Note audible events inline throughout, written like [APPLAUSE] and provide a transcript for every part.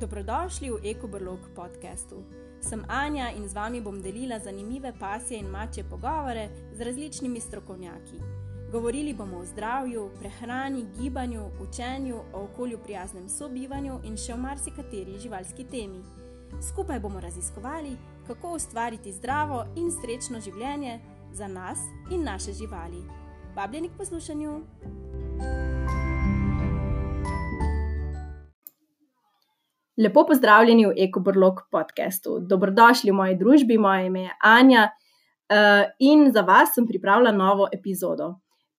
Dobrodošli v EkoBrlog podkastu. Sem Anja in z vami bom delila zanimive pasje in mače pogovore z različnimi strokovnjaki. Govorili bomo o zdravju, prehrani, gibanju, učenju, o okolju prijaznem sobivanju in še o marsikateri živalski temi. Skupaj bomo raziskovali, kako ustvariti zdravo in srečno življenje za nas in naše živali. Vabljeni k poslušanju! Lepo pozdravljeni v EkoBrlog podkastu. Dobrodošli v moji družbi, moje ime je Anja uh, in za vas sem pripravila novo epizodo.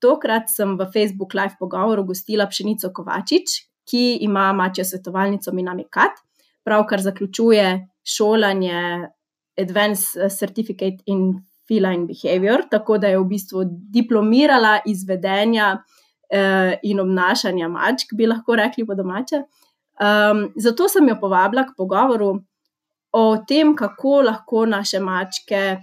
Tokrat sem v Facebook Live pogovoru gostila Pšenico Kovačič, ki ima mačjo svetovalnico Minami Kat, pravkar zaključuje šolanje Advanced Certificate in Feline Behavior, tako da je v bistvu diplomirala izvedenja uh, in obnašanja mačk, bi lahko rekli po domače. Um, zato sem jo povabila k pogovoru o tem, kako lahko naše mačke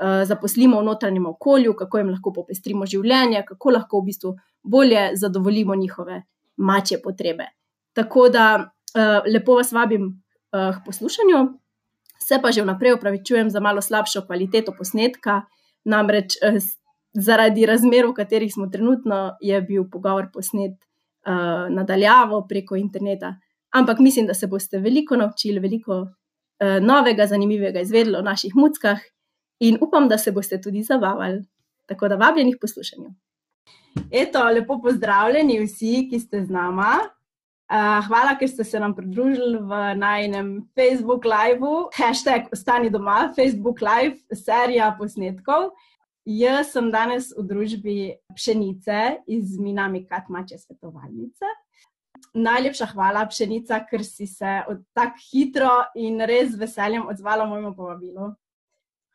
uh, zaposlimo v notranjem okolju, kako jim lahko popestrimo življenje, kako lahko v bistvu bolje zadovoljimo njihove mačje potrebe. Tako da uh, lepo vas vabim uh, k poslušanju, se pa že vnaprej upravičujem za malo slabšo kvaliteto posnetka, namreč uh, zaradi razmer, v katerih smo trenutno, je bil pogovor posnet uh, nadaljavo preko interneta. Ampak mislim, da se boste veliko naučili, veliko uh, novega, zanimivega izvedeli o naših muckah in upam, da se boste tudi zabavali. Tako da vabljeni k poslušanju. Eto, lepo pozdravljeni vsi, ki ste z nama. Uh, hvala, ker ste se nam pridružili v najnem Facebook Live, hashtag Ostani doma, Facebook Live, serija posnetkov. Jaz sem danes v družbi pšenice iz Minami Katmače svetovalnice. Najlepša hvala, pšenica, ker si se tako hitro in res z veseljem odzvala mojemu povabilu.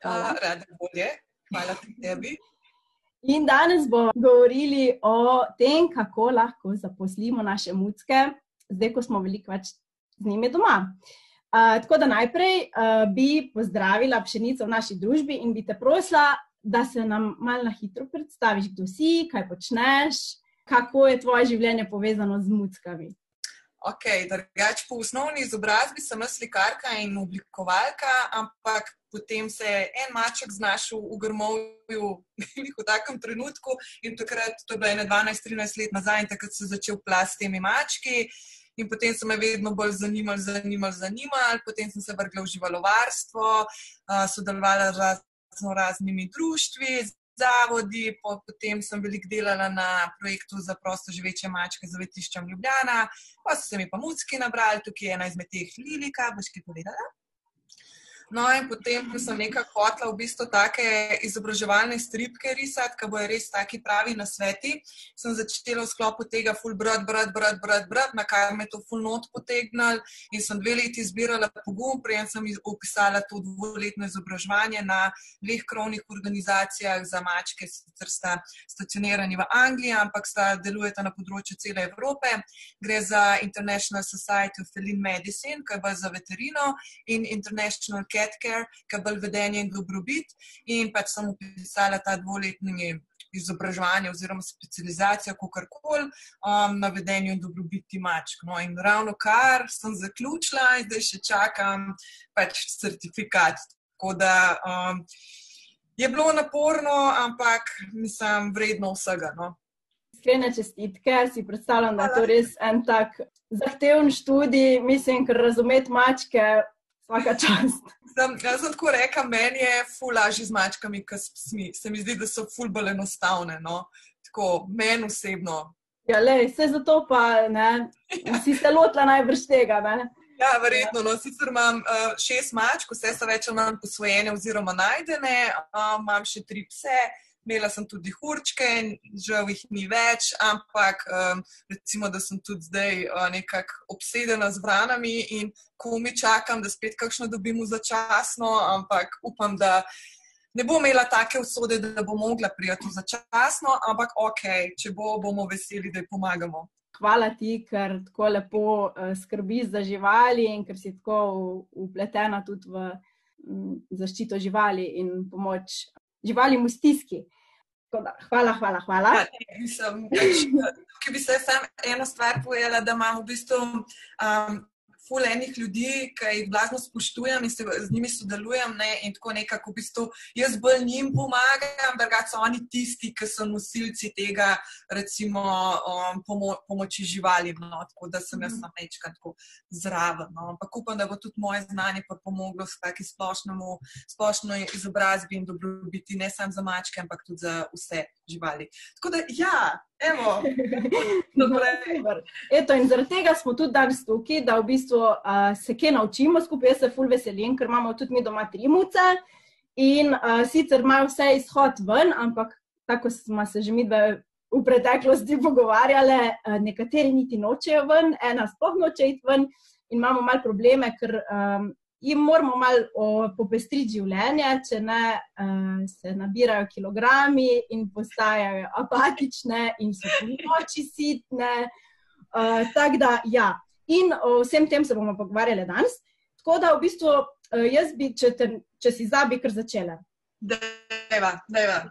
Rada bolje, hvala tebi. In danes bomo govorili o tem, kako lahko zaposlimo naše mucke, zdaj, ko smo veliko več z njimi doma. Uh, tako da najprej uh, bi pozdravila pšenico v naši družbi in bi te prosila, da se nam malo na hitro predstaviš, kdo si, kaj počneš, kako je tvoje življenje povezano z muckami. Ok, drugač po osnovni izobrazbi sem slikarka in oblikovalka, ampak potem se je en maček znašel v grmovju v takem trenutku in takrat, to je bilo 12-13 let nazaj, in takrat se je začel plas s temi mački. In potem so me vedno bolj zanimali, zanimali, zanimali. Potem sem se vrgla v živalovarstvo, sodelovala z razno raznimi društvi, zavodi, potem sem veliko delala na projektu za prosto živeče mačke z zavetiščem Ljubljana, pa so se mi pa mucki nabrali, tukaj je ena izmed teh Lilika, boš kaj povedala? No, in potem, sem nekaj hotla v bistvu take izobraževalne stripke risati, ki bojo res taki pravi na sveti, sem začela v sklopu tega full brat, brat, brat, brat, brat, na kar me to full not potegnal in sem dve leti izbirala pogum, prijem sem upisala to dvoletno izobraževanje na dveh krovnih organizacijah za mačke, sicer sta stacionirani v Angliji, ampak sta delujeta na področju cele Evrope. Gre za International Society of Feline Medicine, ki je za veterino in International Pet care, ki je bolj vedenje in dobrobit. In pač sem upisala ta dvoletni izobraževanje oziroma specializacijo, kako koli, um, na vedenju in dobrobiti mačk. No, in ravno kar sem zaključila, zdaj še čakam pač certifikat. Tako da um, je bilo naporno, ampak mislim, vredno vsega. No. Iskrene čestitke, si predstavljam, da je to res en tak zahteven študij, mislim, ker razumeti mačke, vsaka čast sem, jaz sem tako rekel, meni je ful lažje z mačkami, ker se mi zdi, da so ful bolj enostavne. No? Tako, meni osebno. Ja, le, vse zato pa ne, si se lotila najbrž tega. Ne? Ja, verjetno. No. Sicer imam uh, šest mačk, vse so več ali manj posvojene oziroma najdene, uh, imam še tri pse. Imela sem tudi hurčke, žal jih ni več, ampak um, recimo, da sem tudi zdaj uh, nekako obsedena z vranami in ko mi čakam, da spet kakšno dobimo začasno, ampak upam, da ne bom imela take usode, da bo mogla prijeti začasno, ampak ok, če bo, bomo veseli, da ji pomagamo. Hvala ti, ker tako lepo uh, skrbiš za živali in ker si tako upletena tudi v zaščito živali in pomoč živalim v stiski. Da, hvala, hvala. hvala. Ja, Ki bi se sam eno stvar povedala, da imam v bistvu um, ful enih ljudi, ki jih blazno spoštujem in se z njimi sodelujem. Ne, in tako nekako v bistvu jaz bolj njim pomagam, ampak so oni tisti, ki so nosilci tega, recimo, um, pomo pomoči živalim. No, tako da sem jaz tam večkrat zraven. No. Ampak upam, da bo tudi moje znanje pomagalo s takim splošno izobrazbi in dobrobiti, ne samo za mačke, ampak tudi za vse živali. Tako da, ja, evo. [LAUGHS] Eto, in zaradi tega smo tudi danes tukaj, da v bistvu uh, se kaj naučimo skupaj. Jaz se ful veselim, ker imamo tudi mi doma tri muce. In uh, sicer imajo vse izhod ven, ampak tako smo se že mi v preteklosti pogovarjali, uh, nekateri niti nočejo ven, ena sploh noče iti ven. In imamo malo probleme, ker um, jim moramo malo popestriti življenje, če ne uh, se nabirajo kilogrami in postajajo apatične in so noči sitne. Uh, Tako da, ja, in o vsem tem se bomo pogovarjali danes. Tako da, v bistvu, uh, jaz bi, če, te, če si zabi, kar začela. Deva, deva.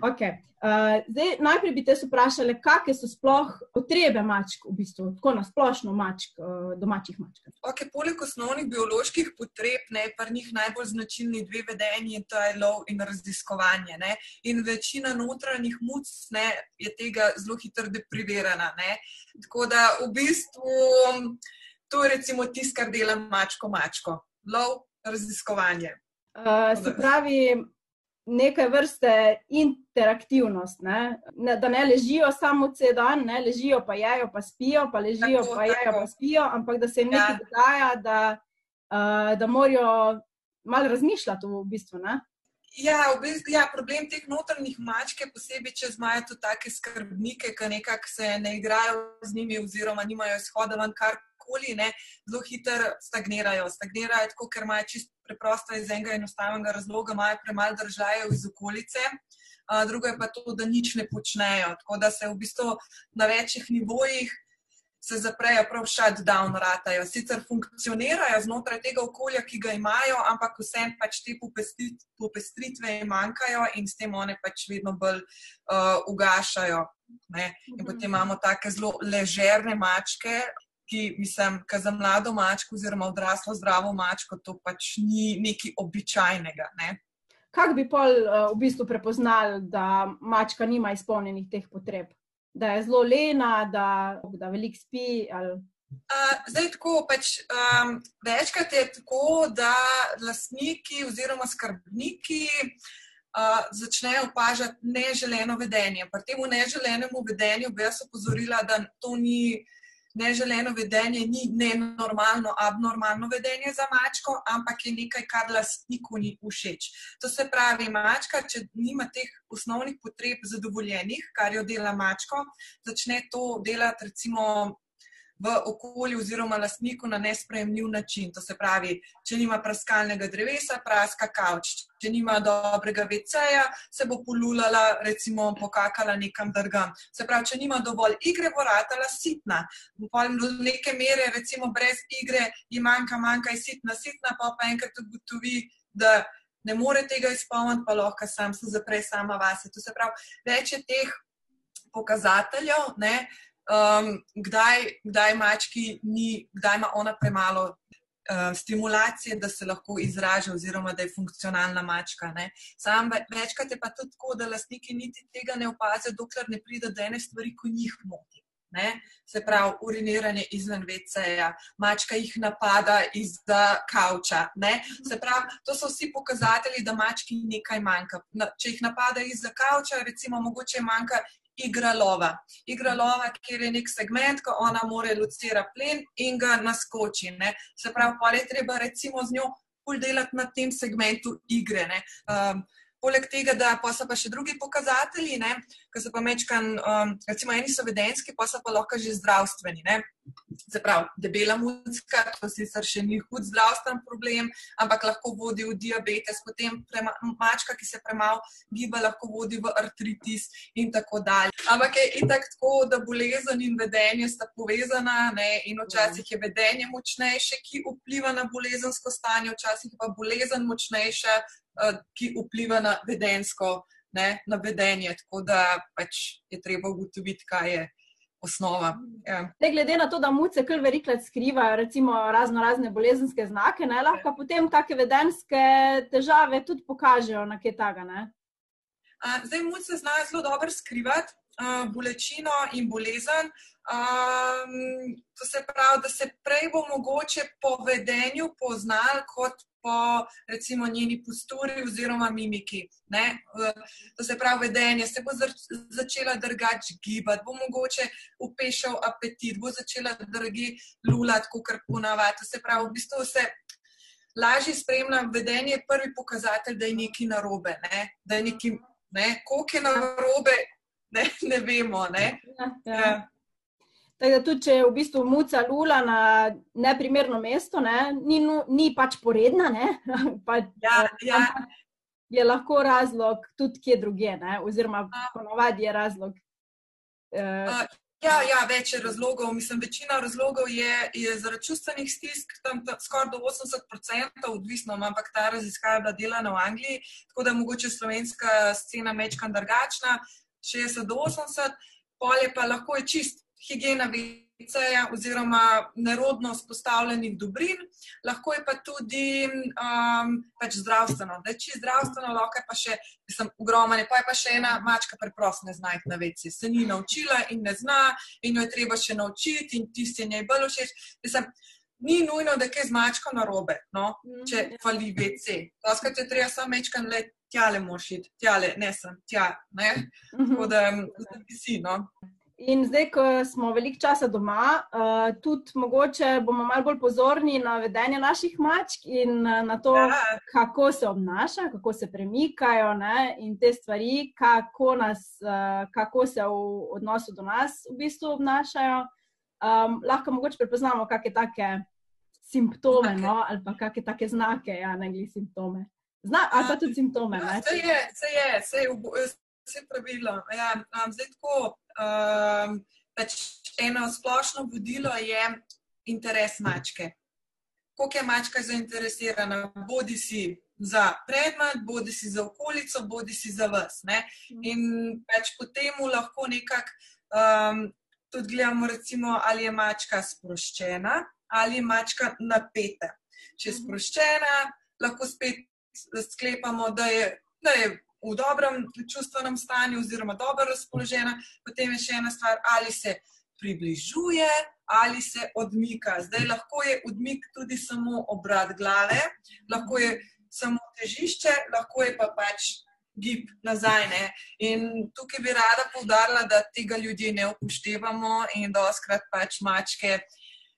Okay. Uh, zdaj, najprej bi te vprašali, kakšne so sploh potrebe mačk, v bistvu, tako na splošno mačk, uh, domačih mačk. Okay, poleg osnovnih bioloških potreb, ne pa njih najbolj značilni dve vedenji, to je lov in raziskovanje. Ne? In večina notranjih muc ne, je tega zelo hitro deprivirana. Ne? Tako da v bistvu to je recimo tisto, kar dela mačko mačko. Lov, raziskovanje. Uh, se pravi, neke vrste interaktivnost, ne? Ne, da ne ležijo samo cel dan, ne ležijo pa jejo, pa spijo, pa ležijo tako, pa jejo, pa spijo, ampak da se jim nekaj ja. dogaja, da, uh, da morajo malo razmišljati v bistvu. Ne? Ja, v bistvu, ja, problem teh notrnih mačk je posebej, če imajo tudi take skrbnike, ki nekako se ne igrajo z njimi, oziroma nimajo izhoda ven karkoli, zelo hitro stagnirajo. Stagnirajo tako, ker imajo čisto preprosto iz enega enostavnega razloga, imajo premalo države iz okolice. Uh, drugo je pa to, da nič ne počnejo. Tako da se v bistvu na večjih nivojih se zaprejo, prav shutdown ratajo. Sicer funkcionirajo znotraj tega okolja, ki ga imajo, ampak vsem pač te popestritve manjkajo in s tem one pač vedno bolj uh, ugašajo. Ne? In potem imamo take zelo ležerne mačke, ki, mislim, ka za mlado mačko oziroma odraslo zdravo mačko to pač ni nekaj običajnega. Ne? Kako bi pol uh, v bistvu prepoznali, da mačka nima izpolnjenih teh potreb? Da je zelo lena, da, da veliko spi? Ali... Uh, zdaj, tako pač um, večkrat je tako, da lastniki oziroma skrbniki uh, začnejo opažati neželeno vedenje. Pri tem neželenem vedenju bi jaz opozorila, da to ni neželeno vedenje ni nenormalno, abnormalno vedenje za mačko, ampak je nekaj, kar lastniku ni všeč. To se pravi, mačka, če nima teh osnovnih potreb zadovoljenih, kar jo dela mačko, začne to delati recimo v okolju oziroma lastniku na nespremljiv način. To se pravi, če nima praskalnega drevesa, praska kavč. Če nima dobrega veceja, se bo polulala, recimo pokakala nekam drgam. Se pravi, če nima dovolj igre, bo ratala sitna. Do neke mere, recimo brez igre, ji manjka, manjka je sitna, sitna, pa pa enkrat ugotovi, da ne more tega izpolniti, pa lahko sam se zapre sama vase. To se pravi, več je teh pokazateljev, ne, um, kdaj, kdaj mački ni, kdaj ima ona premalo uh, stimulacije, da se lahko izraža, oziroma da je funkcionalna mačka. Sam večkrat je pa tudi tako, da lastniki niti tega ne opazijo, dokler ne pride do ene stvari, ko njih moti. Ne? Se pravi, uriniranje izven veceja, mačka jih napada iz kavča. Ne? Se pravi, to so vsi pokazatelji, da mački nekaj manjka. Če jih napada iz kavča, recimo, mogoče manjka igra lova. Igra lova, kjer je nek segment, ko ona more lucira plen in ga naskoči. Ne? Se pravi, pa je treba recimo z njo pol delati na tem segmentu igre. Um, poleg tega, da pa so pa še drugi pokazatelji, ki so pa mečkan, um, recimo eni so vedenski, pa so pa lahko že zdravstveni. Ne? Se pravi, debela mucka, to sicer še ni hud zdravstven problem, ampak lahko vodi v diabetes, potem prema, mačka, ki se premalo giba, lahko vodi v artritis in tako dalje. Ampak je itak tako, da bolezen in vedenje sta povezana ne? in včasih je vedenje močnejše, ki vpliva na bolezensko stanje, včasih pa bolezen močnejša, ki vpliva na vedensko, ne, na vedenje. Tako da pač je treba ugotoviti, kaj je osnova. Ja. Te, glede na to, da muce kar velikrat skrivajo, recimo razno razne bolezenske znake, ne, lahko ja. potem take vedenske težave tudi pokažejo na kaj taga. Zdaj, muce znajo zelo dobro skrivati uh, bolečino in bolezen. Um, to se pravi, da se prej bo mogoče po vedenju poznal, kot po recimo njeni posturi oziroma mimiki. Ne? To se pravi, vedenje se bo začela drugače gibati, bo mogoče upešal apetit, bo začela drugi lulati, kot ponavadi. To se pravi, v bistvu se. Lažje spremljam vedenje, je prvi pokazatelj, da je nekaj narobe. Ne? Da je nekaj, ne? koliko je narobe, ne, ne vemo. Ne? Ja, ja. Ja. Tako da tudi, če je v bistvu muca lula na neprimerno mesto, ne, ni, ni pač poredna, [LAUGHS] pa, ja, ja. je lahko razlog tudi kje druge, ne, oziroma ponovadi je razlog. Uh, Ja, ja, več je razlogov. Mislim, večina razlogov je, je zaradi čustvenih stisk, tam skoraj do 80%, odvisno, ampak ta raziskava je bila delana v Angliji, tako da je mogoče slovenska scena mečkan drugačna. 60 do 80, polje pa lahko je čist higiena VC-ja oziroma nerodnost postavljenih dobrin, lahko je pa tudi um, pač zdravstveno. Da, če je zdravstveno, lahko je pa še, mislim, ogromne, pa je pa še ena mačka preprosto ne zna jih na VC. Se ni naučila in ne zna in jo je treba še naučiti in tisti je njej bolj všeč. Mislim, Ni nujno, da je kaj z mačko na robe, no? če fali VC. Zaskrat je treba samo mečkan let tjale moraš iti, tjale, ne sem, tja. Ne? Tako da, da bi si. No? In zdaj, ko smo veliko časa doma, uh, tudi mogoče bomo malo bolj pozorni na vedenje naših mačk in uh, na to, ja. kako se obnaša, kako se premikajo ne? in te stvari, kako, nas, uh, kako se v odnosu do nas v bistvu obnašajo. Um, lahko mogoče prepoznamo kakšne take simptome okay. no? ali pa kakšne take znake, ja, ne glede simptome. Zna, ali pa tudi simptome. Ja, se je, se je, se je, vse pravilno. Ja, zdaj tako, um, pač eno splošno vodilo je interes mačke. Koliko je mačka zainteresirana, bodi si za predmet, bodi si za okolico, bodi si za vas. Ne? In pač potem lahko nekako um, tudi gledamo, recimo, ali je mačka sproščena ali je mačka napeta. Če je sproščena, lahko spet sklepamo, da je, da je v dobrem čustvenem stanju, oziroma dobro razpoložena, potem je še ena stvar, ali se približuje ali se odmika. Zdaj lahko je odmik tudi samo obrat glave, lahko je samo težišče, lahko je pa pač gib nazaj. Ne? In tukaj bi rada povdarila, da tega ljudje ne upoštevamo in da oskrat pač mačke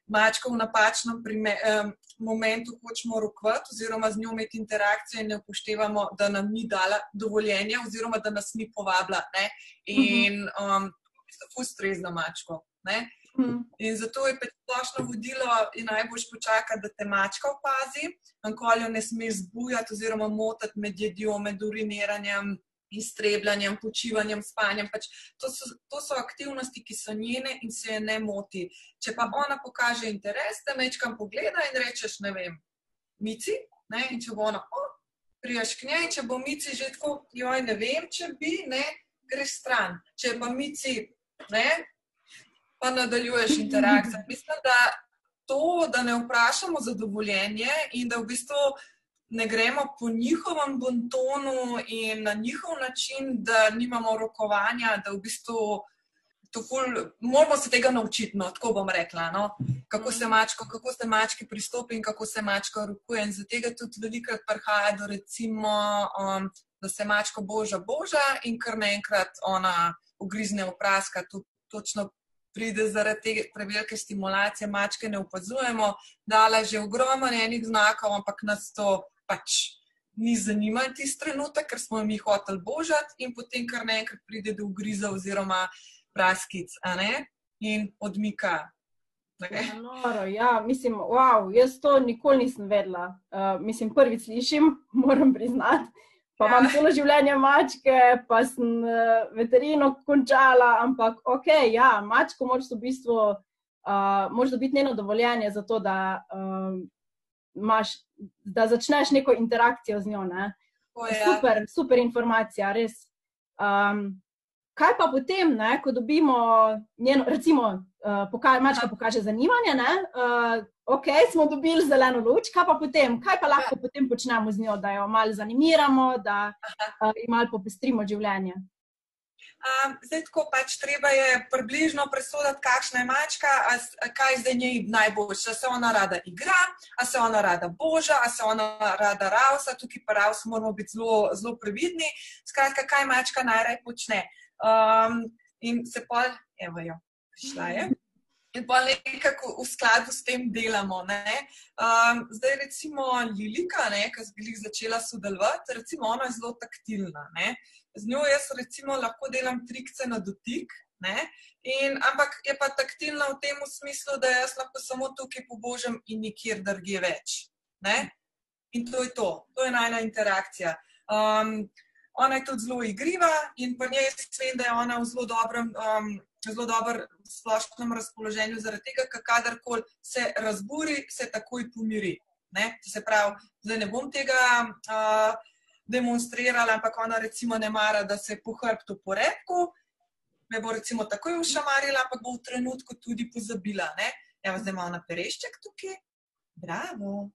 mačko v napačnem prime, um, momentu hočemo rokovati, oziroma z njo imeti interakcijo, in ne upoštevamo, da nam ni dala dovoljenja, oziroma da nas ni povabila. Ne? In um, tako strezna mačko. Ne? Mhm. In zato je splošno vodilo, in najboljš počakati, da te mačka opazi, nikoli jo ne smeš zbujati oziroma motiti med jedjo, med uriniranjem, iztrebljanjem, počivanjem, spanjem. Pač to, so, to so aktivnosti, ki so njene in se je ne moti. Če pa ona pokaže interes, da mečkam pogleda in rečeš, ne vem, mici, ne? in če bo ona, oh, prijaš k njej, če bo mici že tako, joj, ne vem, če bi, ne, greš stran. Če pa mici, ne, pa nadaljuješ [LAUGHS] interakcijo. Mislim, da to, da ne vprašamo za dovoljenje in da v bistvu ne gremo po njihovem bontonu in na njihov način, da nimamo rokovanja, da v bistvu ful, moramo se tega naučiti. No, tako bom rekla, no? kako, se mačko, kako se mački pristopi in kako se mačka rokuje. In zato tudi velikokrat prihaja do recimo, um, da se mačko boža, boža in kar naenkrat ona ugrizne v praska. To, točno pride zaradi te prevelike stimulacije, mačke ne opazujemo, dala je že ogromno enih znakov, ampak nas to pač ni zanimalo tisti trenutek, ker smo mi hoteli božati, in potem kar naenkrat pride do ugriza oziroma praskic in odmika. Ja, noro, ja, mislim, wow, jaz to nikoli nisem vedela. Uh, mislim, prvič slišim, [LAUGHS] moram priznati. Pa imam ja. celo življenje mačke, pa sem uh, veterino končala, ampak ok, ja, mačko moraš v bistvu, uh, moraš dobiti njeno dovoljenje za to, da uh, imaš, da začneš neko interakcijo z njo. Ne? O, ja. super, super informacija, res. Um, kaj pa potem, ne, ko dobimo njeno, recimo, uh, poka mačka pokaže zanimanje, ne, uh, ok, smo dobili zeleno luč, kaj pa potem, kaj pa lahko potem počnemo z njo, da jo malo zanimiramo, da uh, jo malo popestrimo življenje. Um, zdaj, tako pač treba je približno presoditi, kakšna je mačka, a, a kaj zdaj njej najboljše. A se ona rada igra, a se ona rada boža, a se ona rada ravsa, tukaj pa ravsa moramo biti zelo, zelo previdni. Skratka, kaj mačka najraje počne. Um, in se pa, evo jo, šla je. In pa nekako v skladu s tem delamo. Um, zdaj, recimo, Lilika, ki je začela sodelovati, recimo, ona je zelo taktilna. Ne? Z njo jaz recimo lahko delam trikce na dotik. In, ampak je pa taktilna v tem smislu, da jaz lahko samo tukaj pobožem in nikjer drugje več. Ne? In to je to, to je najna interakcija. Um, ona je tudi zelo igriva in pri njej vem, da je ona v zelo dobrem, um, zelo dobrem splošnem razpoloženju, zaradi tega, ker kadarkoli se razburi, se takoj pomiri. Ne? Se pravi, zdaj ne bom tega. Uh, demonstrirala, ampak ona recimo ne mara, da se po hrbtu porebku, me bo recimo takoj ušamarila, ampak bo v trenutku tudi pozabila. Ne? Evo, zdaj ima ona perešček tukaj. Bravo,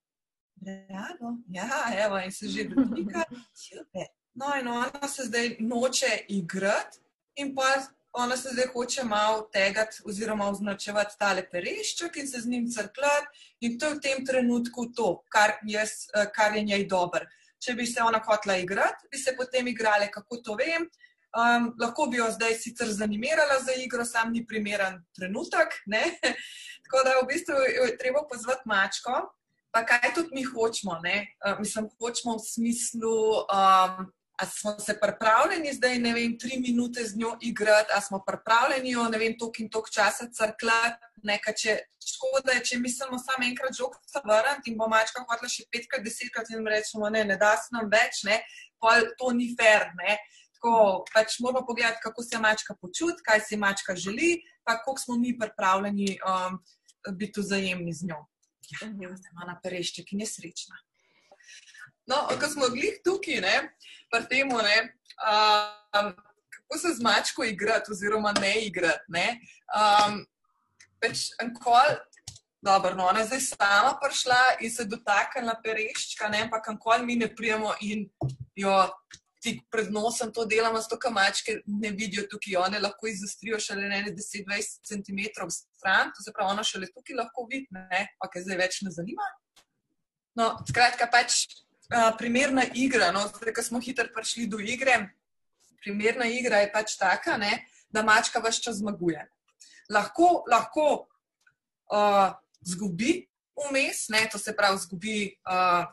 bravo. Ja, evo, in se že dotika. Super. No, in ona se zdaj noče igrati in pa ona se zdaj hoče malo tegati oziroma označevati tale perešček in se z njim crkljati in to je v tem trenutku to, kar, jaz, kar je njej dobro če bi se ona hotla igrati, bi se potem igrali, kako to vem. Um, lahko bi jo zdaj sicer zanimirala za igro, sam ni primeren trenutek. Ne? [LAUGHS] Tako da v bistvu je treba pozvati mačko, pa kaj tudi mi hočemo. Uh, mislim, hočemo v smislu. Um, A smo se pripravljeni zdaj, ne vem, tri minute z njo igrati, a smo pripravljeni jo, ne vem, tok in tok časa crkljati, nekaj, če škoda je, če mislimo samo enkrat žogca vrniti in bo mačka hotela še petkrat, desetkrat in rečemo, ne, ne da se nam več, ne, pa to ni fair, ne. Tako, pač moramo pogledati, kako se mačka počuti, kaj si mačka želi, pa koliko smo mi pripravljeni um, biti vzajemni z njo. Ja, mhm. zdaj ima na perešček in je srečna. No, ko smo glih tukaj, ne, pa temu, ne, um, kako se z mačko igrati oziroma ne igrati, ne. Um, pač enkoli, dobro, no, ona je zdaj sama prišla in se dotaknila pereščka, ne, ampak enkoli mi ne prijemo in jo tik pred nosom to delamo, zato ker mačke ne vidijo tukaj, one lahko izostrijo šele ne 10-20 cm stran, to se pravi, ona šele tukaj lahko vidi, ne, pa kaj zdaj več ne zanima. No, skratka, pač uh, primerna igra, no, zdaj, ko smo hitro prišli do igre, primerna igra je pač taka, ne, da mačka vse čas zmaguje lahko, lahko uh, zgubi vmes, ne, to se pravi, zgubi uh,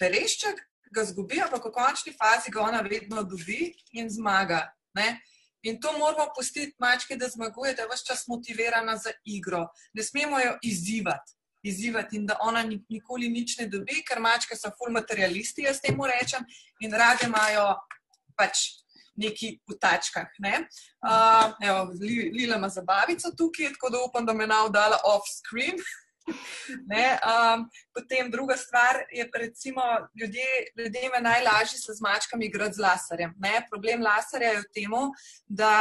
perešček, ga zgubi, ampak v končni fazi ga ona vedno dobi in zmaga. Ne. In to moramo pustiti mačke, da zmaguje, da je vse čas motivirana za igro. Ne smemo jo izzivati. Izzivati in da ona nikoli nič ne dobi, ker mačke so full materialisti, jaz temu rečem, in rade imajo pač neki v tačkah. Ne? Uh, evo, Lila ima zabavico tukaj, tako da upam, da me je navdala off-screen. Um, [LAUGHS] potem druga stvar je, recimo, ljudje, ljudje me najlažje se z mačkami igrati z laserjem. Ne? Problem laserja je v tem, da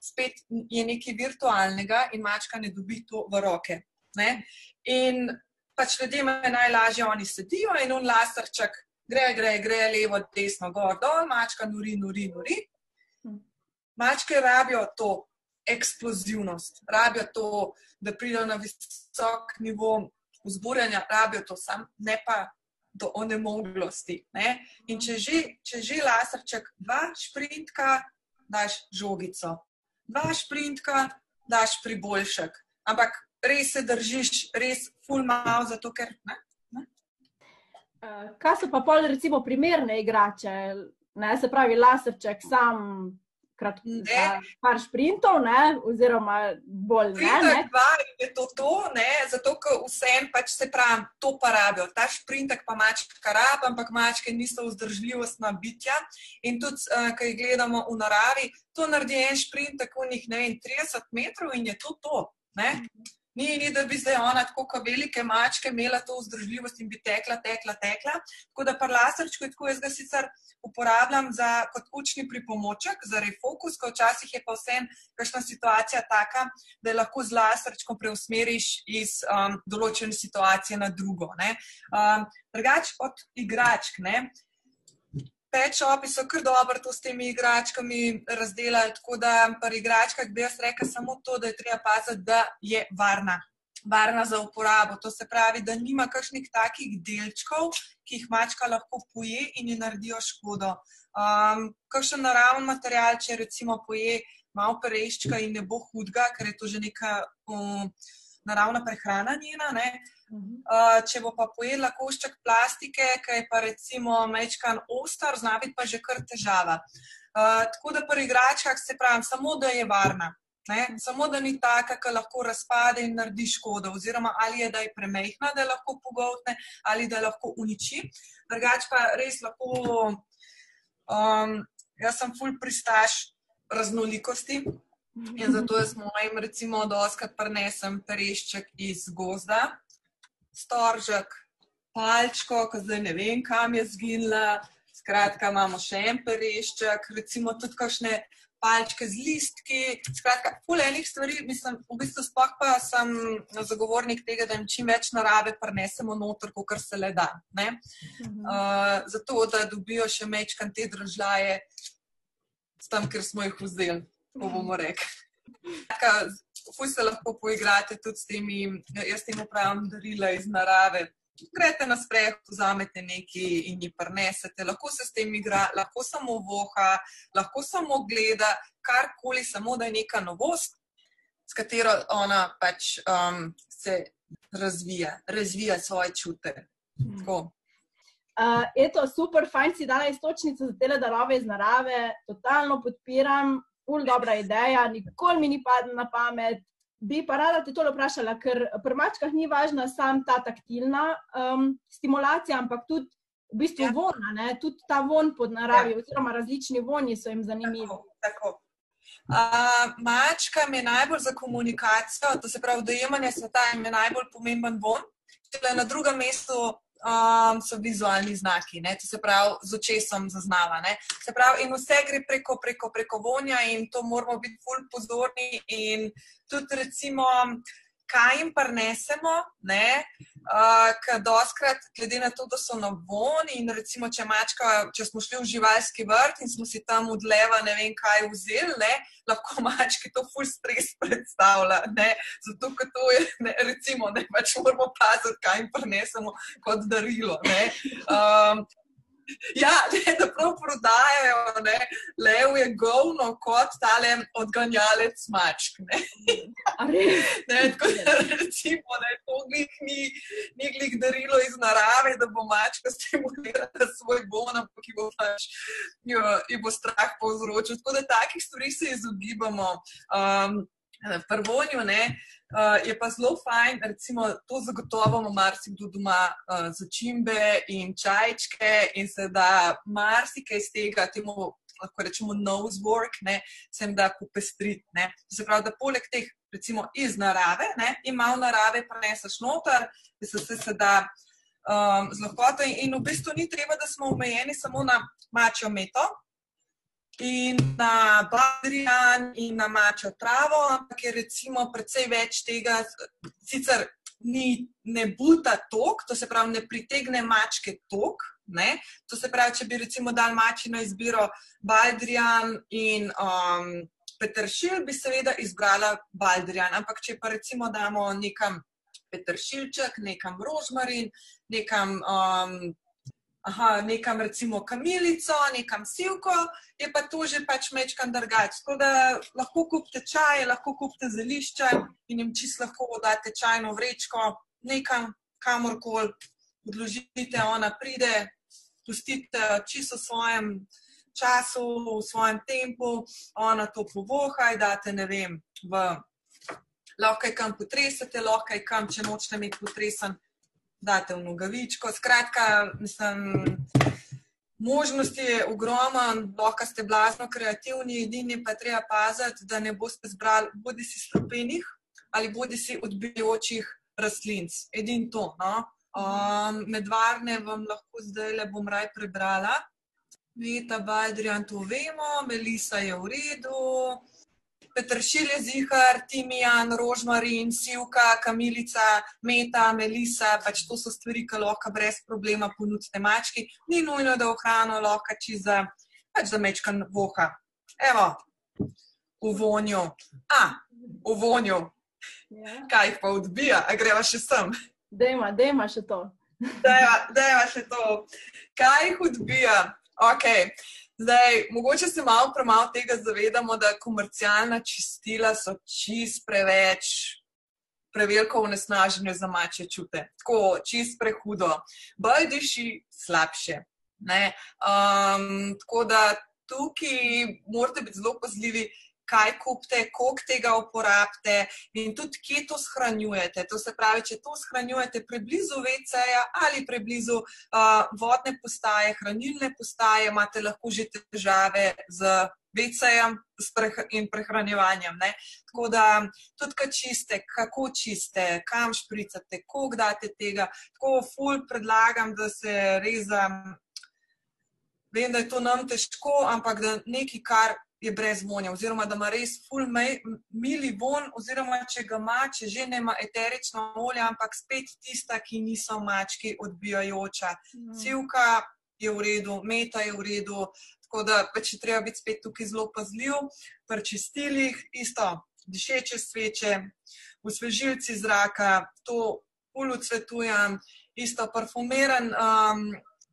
spet je nekaj virtualnega in mačka ne dobi to v roke. Ne? In pač ljudje me najlažje, oni sedijo in on laserček gre, gre, gre levo, desno, gor, dol, mačka nori, nori, nori. Mačke rabijo to eksplozivnost, rabijo to, da pridejo na visok nivo vzburjanja, rabijo to sam, ne pa do onemoglosti. Ne? In če že, če že laserček, dva šprintka, daš žogico, dva šprintka, daš priboljšek. Ampak res se držiš, res full mal, zato ker. Ne? Uh, kaj so pa pol, recimo, primerne igrače? Ne, se pravi, laserček, sam, kratko, par sprintov, ne, oziroma bolj ne. ne. Je to to, ne, zato ker vsem pač se pravi, to pa rabijo. Ta sprintek pa mačka rab, ampak mačke niso vzdržljivostna bitja. In tudi, uh, ko jih gledamo v naravi, to naredi en sprintek v njih, ne vem, 30 metrov in je to to. Ne. Ni, ni, da bi zdaj ona tako kot velike mačke imela to vzdržljivost in bi tekla, tekla, tekla. Tako da pa laserčko je tako, jaz ga sicer uporabljam za, kot učni pripomoček, za refokus, ko včasih je pa vsem kakšna situacija taka, da lahko z laserčkom preusmeriš iz um, določene situacije na drugo. Um, drugač od igračk. Ne? Pečopi so kar dobro to s temi igračkami razdelali, tako da pri igračkah bi jaz rekel samo to, da je treba paziti, da je varna. Varna za uporabo. To se pravi, da nima kakšnih takih delčkov, ki jih mačka lahko poje in ji naredijo škodo. Um, kakšen naravni material, če recimo poje malo pereščka in ne bo hudga, ker je to že neka um, naravna prehrana njena. Ne? Uh, če bo pa pojedla košček plastike, ki je pa recimo mečkan ostar, zna biti pa že kar težava. Uh, tako da pri igračkah se pravi, samo da je varna. Ne? Samo da ni taka, ki lahko razpade in naredi škodo, oziroma ali je da je premehna, da lahko pogotne, ali da lahko uniči. Drugač pa res lahko, um, jaz sem full pristaš raznolikosti in zato jaz mojim, recimo, doskrat prenesem perešček iz gozda, storžek, palčko, ki zdaj ne vem, kam je zginila. Skratka, imamo še en perešček, recimo tudi kakšne palčke z listki. Skratka, polenih stvari, mislim, v bistvu spoh pa sem zagovornik tega, da jim čim več narave prenesemo noter, kot se le da. Uh, zato, da dobijo še mečkan te držaje, tam, ker smo jih vzeli, ko bomo rekli. Fuj se lahko poigrate tudi s temi, jaz temu pravim, darila iz narave. Grete na spreh, vzamete nekaj in jih prenesete, lahko se s tem igra, lahko samo voha, lahko samo gleda, karkoli, samo da je neka novost, s katero ona pač um, se razvija, razvija svoje čute. Uh, eto, super, fajn si dala istočnico za te darove iz narave, totalno podpiram ful dobra ideja, nikoli mi ni padla na pamet. Bi pa rada te to vprašala, ker pri mačkah ni važna samo ta taktilna um, stimulacija, ampak tudi v bistvu ja. von, tudi ta von pod naravi, ja. oziroma različni voni so jim zanimivi. Tako, tako. Uh, mačka je najbolj za komunikacijo, to se pravi, dojemanje sveta je najbolj pomemben von. Na drugem mestu um, so vizualni znaki, ne? to se pravi, z očesom zaznava. Pravi, in vse gre preko, preko, preko vonja, in to moramo biti bolj pozorni. In tudi, recimo, kaj jim prenesemo, uh, ker doskrat, glede na to, da so na von in recimo, če, mačka, če smo šli v živalski vrt in smo si tam odleva ne vem kaj vzeli, ne, lahko mački to full stres predstavlja. Ne. Zato, ker to je, ne, recimo, ne pač moramo paziti, kaj jim prenesemo kot darilo. Um, Ja, [LAUGHS] da prav prodajajo, ne, lev je govno kot tale odganjalec mačk. Ne. [LAUGHS] Ne, tako da recimo, ne, to ni, ni glih darilo iz narave, da bo mačka [LAUGHS] stimulirala svoj bon, ampak ki bo pač jo, jo bo strah povzročil. Tako da takih stvari se izogibamo. Um, Prvonju, ne, Uh, je pa zelo fajn, recimo, to zagotovo ima marsikdo doma uh, začimbe in čajčke, in se da marsikaj iz tega, temu lahko rečemo nose work, ne, se jim da popestriti. Se pravi, da poleg teh, recimo iz narave, ne, in malo narave preneseš noter, da se vse se da um, z lahkoto. In, in v bistvu ni treba, da smo omejeni samo na mačjo meto, in na Badrijan in na Mačo travo, ampak je recimo precej več tega, sicer ni, ne buta tok, to se pravi, ne pritegne mačke tok. Ne? To se pravi, če bi recimo dal mači na izbiro Badrijan in um, Petršil, bi seveda izbrala Badrijan, ampak če pa recimo damo nekam Petršilček, nekam rožmarin, nekam um, aha, nekam recimo kamilico, nekam silko, je pa to že pač mečkam drugače. Tako da lahko kupite čaj, lahko kupite zelišča in jim čist lahko date čajno vrečko, nekam, kamorkoli odložite, ona pride, pustite čisto v svojem času, v svojem tempu, ona to povoha in date, ne vem, v. Lahko je kam potresete, lahko je kam, če nočete imeti potresen, date v nogavičko. Skratka, mislim, možnosti je ogromno, lahko ste blazno kreativni, edini pa treba paziti, da ne boste zbrali bodi si strupenih ali bodi si odbijajočih rastlin. Edin to. No? Um, medvarne vam lahko zdaj le bom raj prebrala. Vita, Badrian, to vemo, Melisa je v redu, Petršil je zihar, Timijan, Rožmarin, Sivka, Kamilica, Meta, Melisa, pač to so stvari, ki lahko brez problema ponudite mački. Ni nujno, da ohrano lahko čiza, pač za mečkan voha. Evo, v vonju. A, v vonju. Ja. Kaj jih pa odbija, a greva še sem? Dejma, dejma še to. Dejma, dejma še to. Kaj jih odbija? Ok. Zdaj, mogoče se malo premalo tega zavedamo, da komercialna čistila so čist preveč, preveliko vnesnaženje za mače čute. Tako, čist prehudo. Bolj diši, slabše. Um, tako da tukaj morate biti zelo pazljivi, kaj kupite, koliko tega uporabite in tudi kje to shranjujete. To se pravi, če to shranjujete preblizu VC-ja ali preblizu uh, vodne postaje, hranilne postaje, imate lahko že težave z VC-jem in prehranjevanjem. Ne? Tako da tudi, kaj čiste, kako čiste, kam špricate, koliko date tega. Tako ful predlagam, da se rezam. Vem, da je to nam težko, ampak da nekaj, kar je brez vonja, oziroma da ima res full mili von, oziroma če ga ima, če že ne ima eterično olje, ampak spet tista, ki niso mački odbijajoča. Mm. Civka je v redu, meta je v redu, tako da pač je treba biti spet tukaj zelo pazljiv, pri čistilih isto, dišeče sveče, osvežilci zraka, to full odsvetujem, isto parfumiran. Um,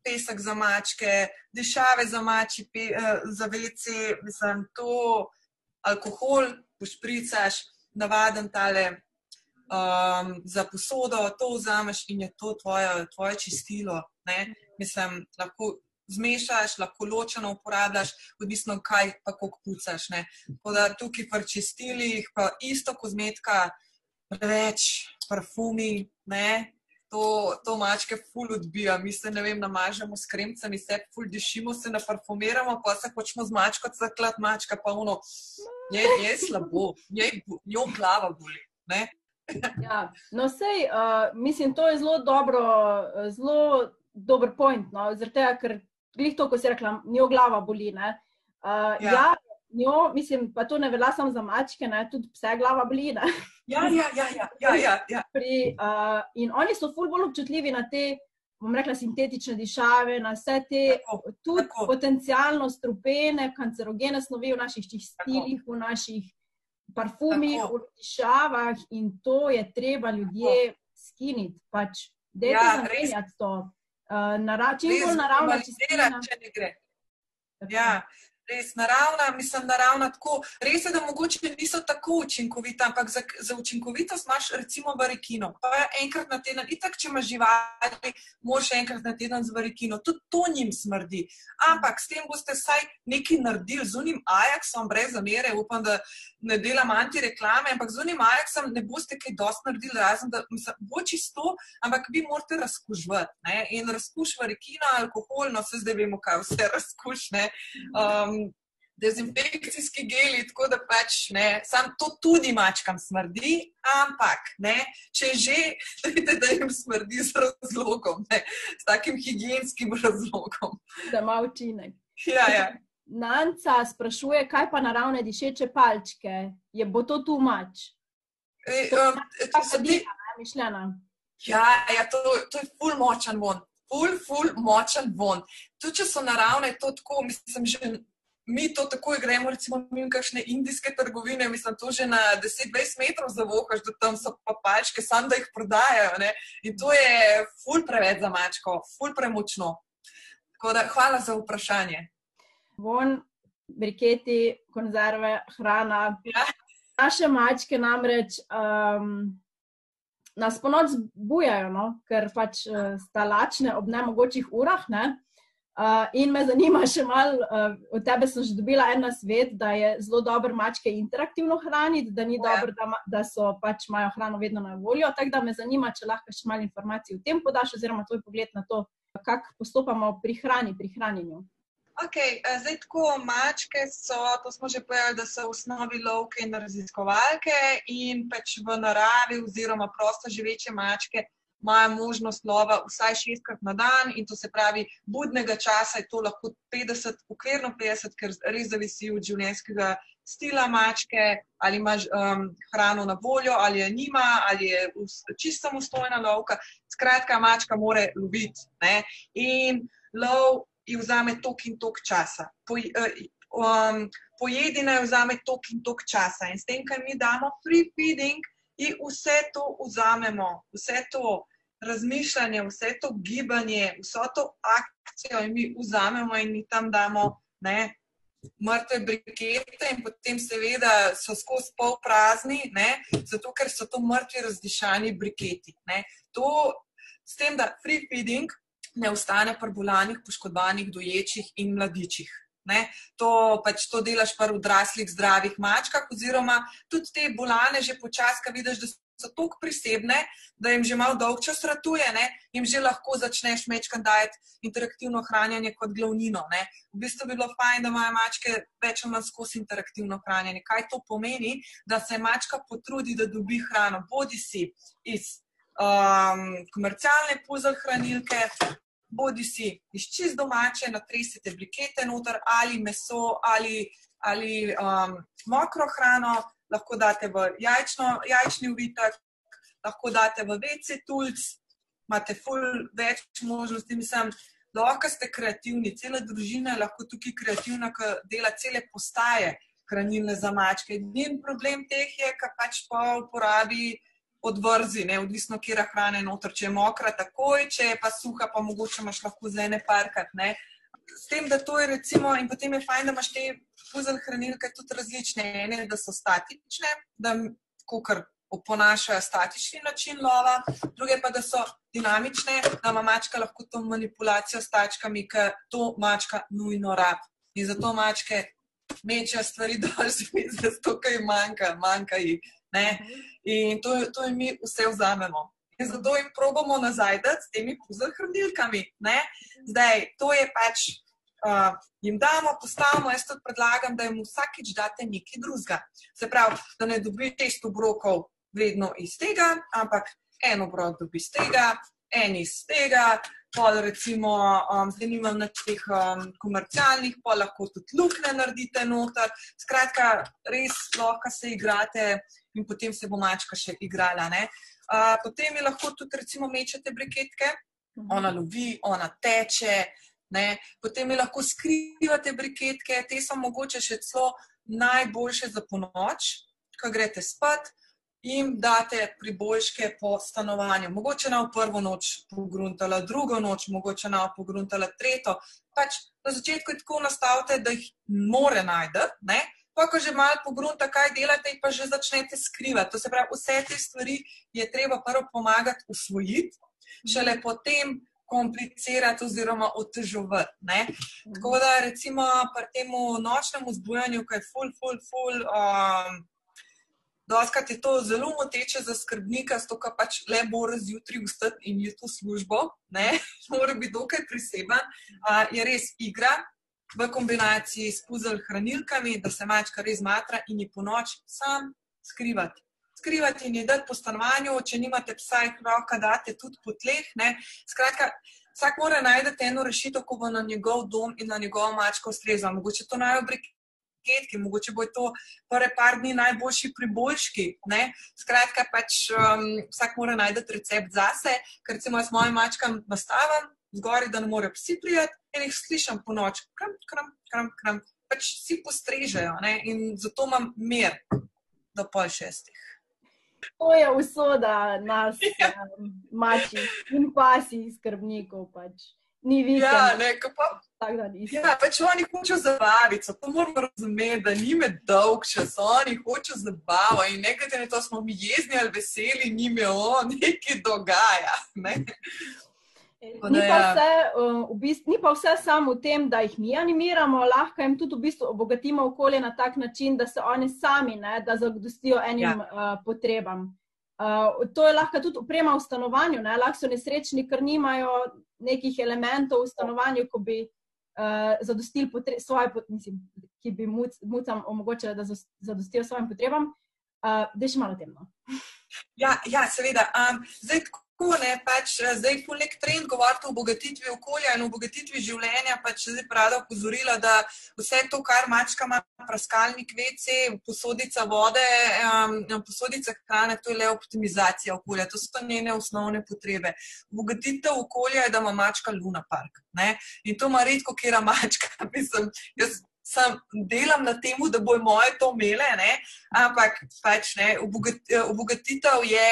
pesek za mačke, dišave za mači, pe, uh, za vece, mislim, to alkohol, pošpricaš, navaden tale um, za posodo, to vzameš in je to tvoje, tvoje čistilo. Ne? Mislim, lahko zmešaš, lahko ločeno uporabljaš, odvisno kaj pa kako pucaš. Ne? Tako da tukaj pri čistilih, pa isto kozmetika, preveč parfumi, ne? To, to mačke ful odbija. Mi se ne vem, namažemo s kremcami, se ful dišimo, se naparfumiramo, pa se hočemo z mačko zaklad mačka, pa ono, je, je slabo, je, njo glava boli. ja, no, sej, uh, mislim, to je zelo dobro, zelo dober point, no, zaradi tega, ker glih to, ko si rekla, njo glava boli. Uh, ja. ja, njo, mislim, pa to ne velja samo za mačke, ne, tudi vse glava boli. Ja, ja, ja. ja, ja, ja, ja. Pri, uh, in oni so ful bolj občutljivi na te, bom rekla, sintetične dišave, na vse te, tako, tudi tako. potencialno strupene, kancerogene snovi v naših čistilih, tako. v naših parfumih, tako. v dišavah in to je treba ljudje skiniti. Pač, Dajte ja, zamenjati to. Uh, nara, čim bolj naravno, če ne gre. Ja, res naravna, mislim, naravna tako. Res je, da mogoče niso tako učinkovita, ampak za, za učinkovitost imaš recimo varikino. Pa enkrat na teden, itak, če imaš živali, moraš enkrat na teden z varikino. Tudi to njim smrdi. Ampak s tem boste vsaj nekaj naredili z unim Ajaxom, brez zamere, upam, da ne delam anti-reklame, ampak z unim Ajaxom ne boste kaj dosti naredili, razen da mislim, bo čisto, ampak vi morate razkužvati. In razkuš varikino, alkohol, no se zdaj vemo, kaj vse razkuš. Um, dezinfekcijski geli, tako da pač ne, sam to tudi mačkam smrdi, ampak ne, če že, [LAUGHS] vidite, da jim smrdi z razlogom, ne, s takim higienskim razlogom. Da ima učinek. Ja, ja. Nanca sprašuje, kaj pa naravne dišeče palčke, je bo to tu mač? E, um, to se ti... Mišljena. Ja, ja to, to je ful močan von. Ful, ful, močan von. Tudi če so naravne, to tako, mislim, že mi to takoj gremo, recimo, mi v kakšne indijske trgovine, mislim, to že na 10-20 metrov zavohaš, da tam so pa palčke, sam da jih prodajajo. Ne? In to je ful preveč za mačko, ful premočno. Da, hvala za vprašanje. Von, briketi, konzerve, hrana. Ja. Naše mačke namreč um, nas ponoč bujajo, no? ker pač uh, sta lačne ob nemogočih urah. Ne? Uh, in me zanima še malo, uh, od tebe sem že dobila en svet, da je zelo dobro mačke interaktivno hraniti, da ni ja. dobro, da, da so pač imajo hrano vedno na voljo. Tako da me zanima, če lahko še malo informacij o tem podaš, oziroma tvoj pogled na to, kako postopamo pri hrani, pri hranjenju. Okay, zdaj, tako mačke so, to smo že povedali, da so v osnovi lovke in raziskovalke, in pač v naravi, oziroma prosto živeče mačke, imajo možnost lova vsaj šestkrat na dan, in to se pravi, budnega časa je to lahko 50, ukvirno 50, ker res zavisi od življenjskega stila mačke, ali imaš um, hrano na voljo, ali je nima, ali je čisto samostojna lovka. Skratka, mačka more loviti. Ne? In lov ji vzame tok in tok časa. Po, um, pojedina ji vzame tok in tok časa. In s tem, kar mi damo free feeding, in vse to vzamemo, vse to razmišljanje, vse to gibanje, vso to akcijo, in mi vzamemo in mi tam damo ne, mrtve brikete, in potem, seveda, so skozi pol prazni, ne, zato ker so to mrtvi, razdišani briketi. Ne. To, s tem, da free feeding ne ostane pri bolanih, poškodovanih, doječih in mladičih. Ne? To pač to delaš v odraslih, zdravih mačkah, oziroma tudi te bolane, že počasi, ki vidiš, da so tako prisebne, da jim že malo dolg čas ratuje, ne? jim že lahko začneš mečkati dajati interaktivno hranjenje kot glavnino. Ne? V bistvu bi bilo fajn, da imajo mačke več ali manj skozi interaktivno hranjenje. Kaj to pomeni? Da se mačka potrudi, da dobi hrano, bodi si iz um, komercialne puzzle hranilke, bodi si iz čist domače, natresite brikete noter ali meso ali, ali um, mokro hrano, lahko date v jajčno, jajčni uvitek, lahko date v vece tulc, imate ful več možnosti, mislim, lahko ste kreativni, cela družina je lahko tukaj kreativna, ki dela cele postaje hranilne za mačke. Edin problem teh je, kar pač pa uporabi odvrzi, ne, odvisno, kje je hrana noter, če je mokra, takoj, če je pa suha, pa mogoče imaš lahko za ene parkrat. Ne. S tem, da to je recimo, in potem je fajn, da imaš te puzzle hranilke tudi različne. Ene, da so statične, da kukar oponašajo statični način lova, druge pa, da so dinamične, da ima mačka lahko to manipulacijo s tačkami, ker to mačka nujno rab. In zato mačke mečejo stvari [LAUGHS] dol, zato kaj manjka, manjka jih. Ne? In to, to jim mi vse vzamemo. In zato jim probamo nazaj dati s temi puzzle hranilkami. Ne? Zdaj, to je pač, uh, jim damo, postavimo, jaz tudi predlagam, da jim vsakič date nekaj drugega. Se pravi, da ne dobi šest obrokov vedno iz tega, ampak en obrok dobi iz tega, en iz tega. Pol, recimo, um, zdaj nimam na teh um, komercialnih, pa lahko tudi luknje naredite noter. Skratka, res lahko se igrate in potem se bo mačka še igrala. Uh, potem je lahko tudi, recimo, mečete briketke, mhm. ona lovi, ona teče. Ne? Potem je lahko skrivate briketke, te so mogoče še celo najboljše za ponoč, ko greste spat. In date priboljške po stanovanju. Mogoče na prvo noč pogruntala, drugo noč, mogoče na pogruntala, tretjo. Pač na začetku je tako nastavite, da jih more najti, pa ko že malo pogrunta, kaj delate, pa že začnete skrivati. To se pravi, vse te stvari je treba prvo pomagati usvojiti, šele potem komplicirati oziroma otežovati. Tako da recimo pri tem nočnem vzbujanju, ki je full, full, full. Um, Doskrat je to zelo moteče za skrbnika, zato ka pač le mora zjutraj vstati in je to službo, ne, [LAUGHS] mora biti dokaj priseben. Uh, je res igra, v kombinaciji s puzzle hranilkami, da se mačka res matra in je po noč sam skrivati. Skrivati in je dati po stanovanju, če nimate psa, jih roka date tudi po tleh. Ne. Skratka, vsak mora najti eno rešitev, ko bo na njegov dom in na njegovo mačko ustrezal. Mogoče to naj obriki. Mogoče bo to prve par dni najboljši priboljški. Ne? Skratka, pač, um, vsak mora najti recept zase, ker recimo jaz mojim mačkam nastavim, zgori, da ne morejo psi prijeti, in jih slišim po noč, kram, kram, kram, kram. Pač vsi postrežejo ne? in zato imam mir do pol šestih. To je usoda nas, ja. mači in pasi, skrbnikov. Pač. Ni videti. Ja, ne, pa, ja, pač oni hočejo zabaviti, to moramo razumeti, da ni med dolg čas, oni hočejo zabavati in nekaj ne to smo mi jezni ali veseli, ni me on, nekaj dogaja. Ne? Ni pa, vse, v bistvu, ni pa vse samo v tem, da jih mi animiramo, lahko jim tudi v bistvu obogatimo okolje na tak način, da se oni sami, ne, da zagostijo enim ja. uh, potrebam. Uh, to je lahko tudi uprema v stanovanju, ne, lahko so nesrečni, ker nimajo nekih elementov v stanovanju, ko bi uh, zadostili potre svoje, mislim, ki bi muc, mucam omogočili, da zadostijo svojim potrebam. Uh, da še malo temno. Ja, ja seveda. Um, zdaj, tako ne, pač eh, zdaj je nek trend govoriti o obogatitvi okolja in obogatitvi življenja. Pač zdaj prada opozorila, da vse to, kar mačka ima, praskalnik, WC, posodica vode, um, posodica hrane, to je le optimizacija okolja, to so njene osnovne potrebe. Obogatitev okolja je, da ima mačka Luna Park. Ne? In to ima redko, kera mačka. [LAUGHS] Mislim, jaz sem delam na tem, da bojo moje to imele, ampak pač ne, obogatitev je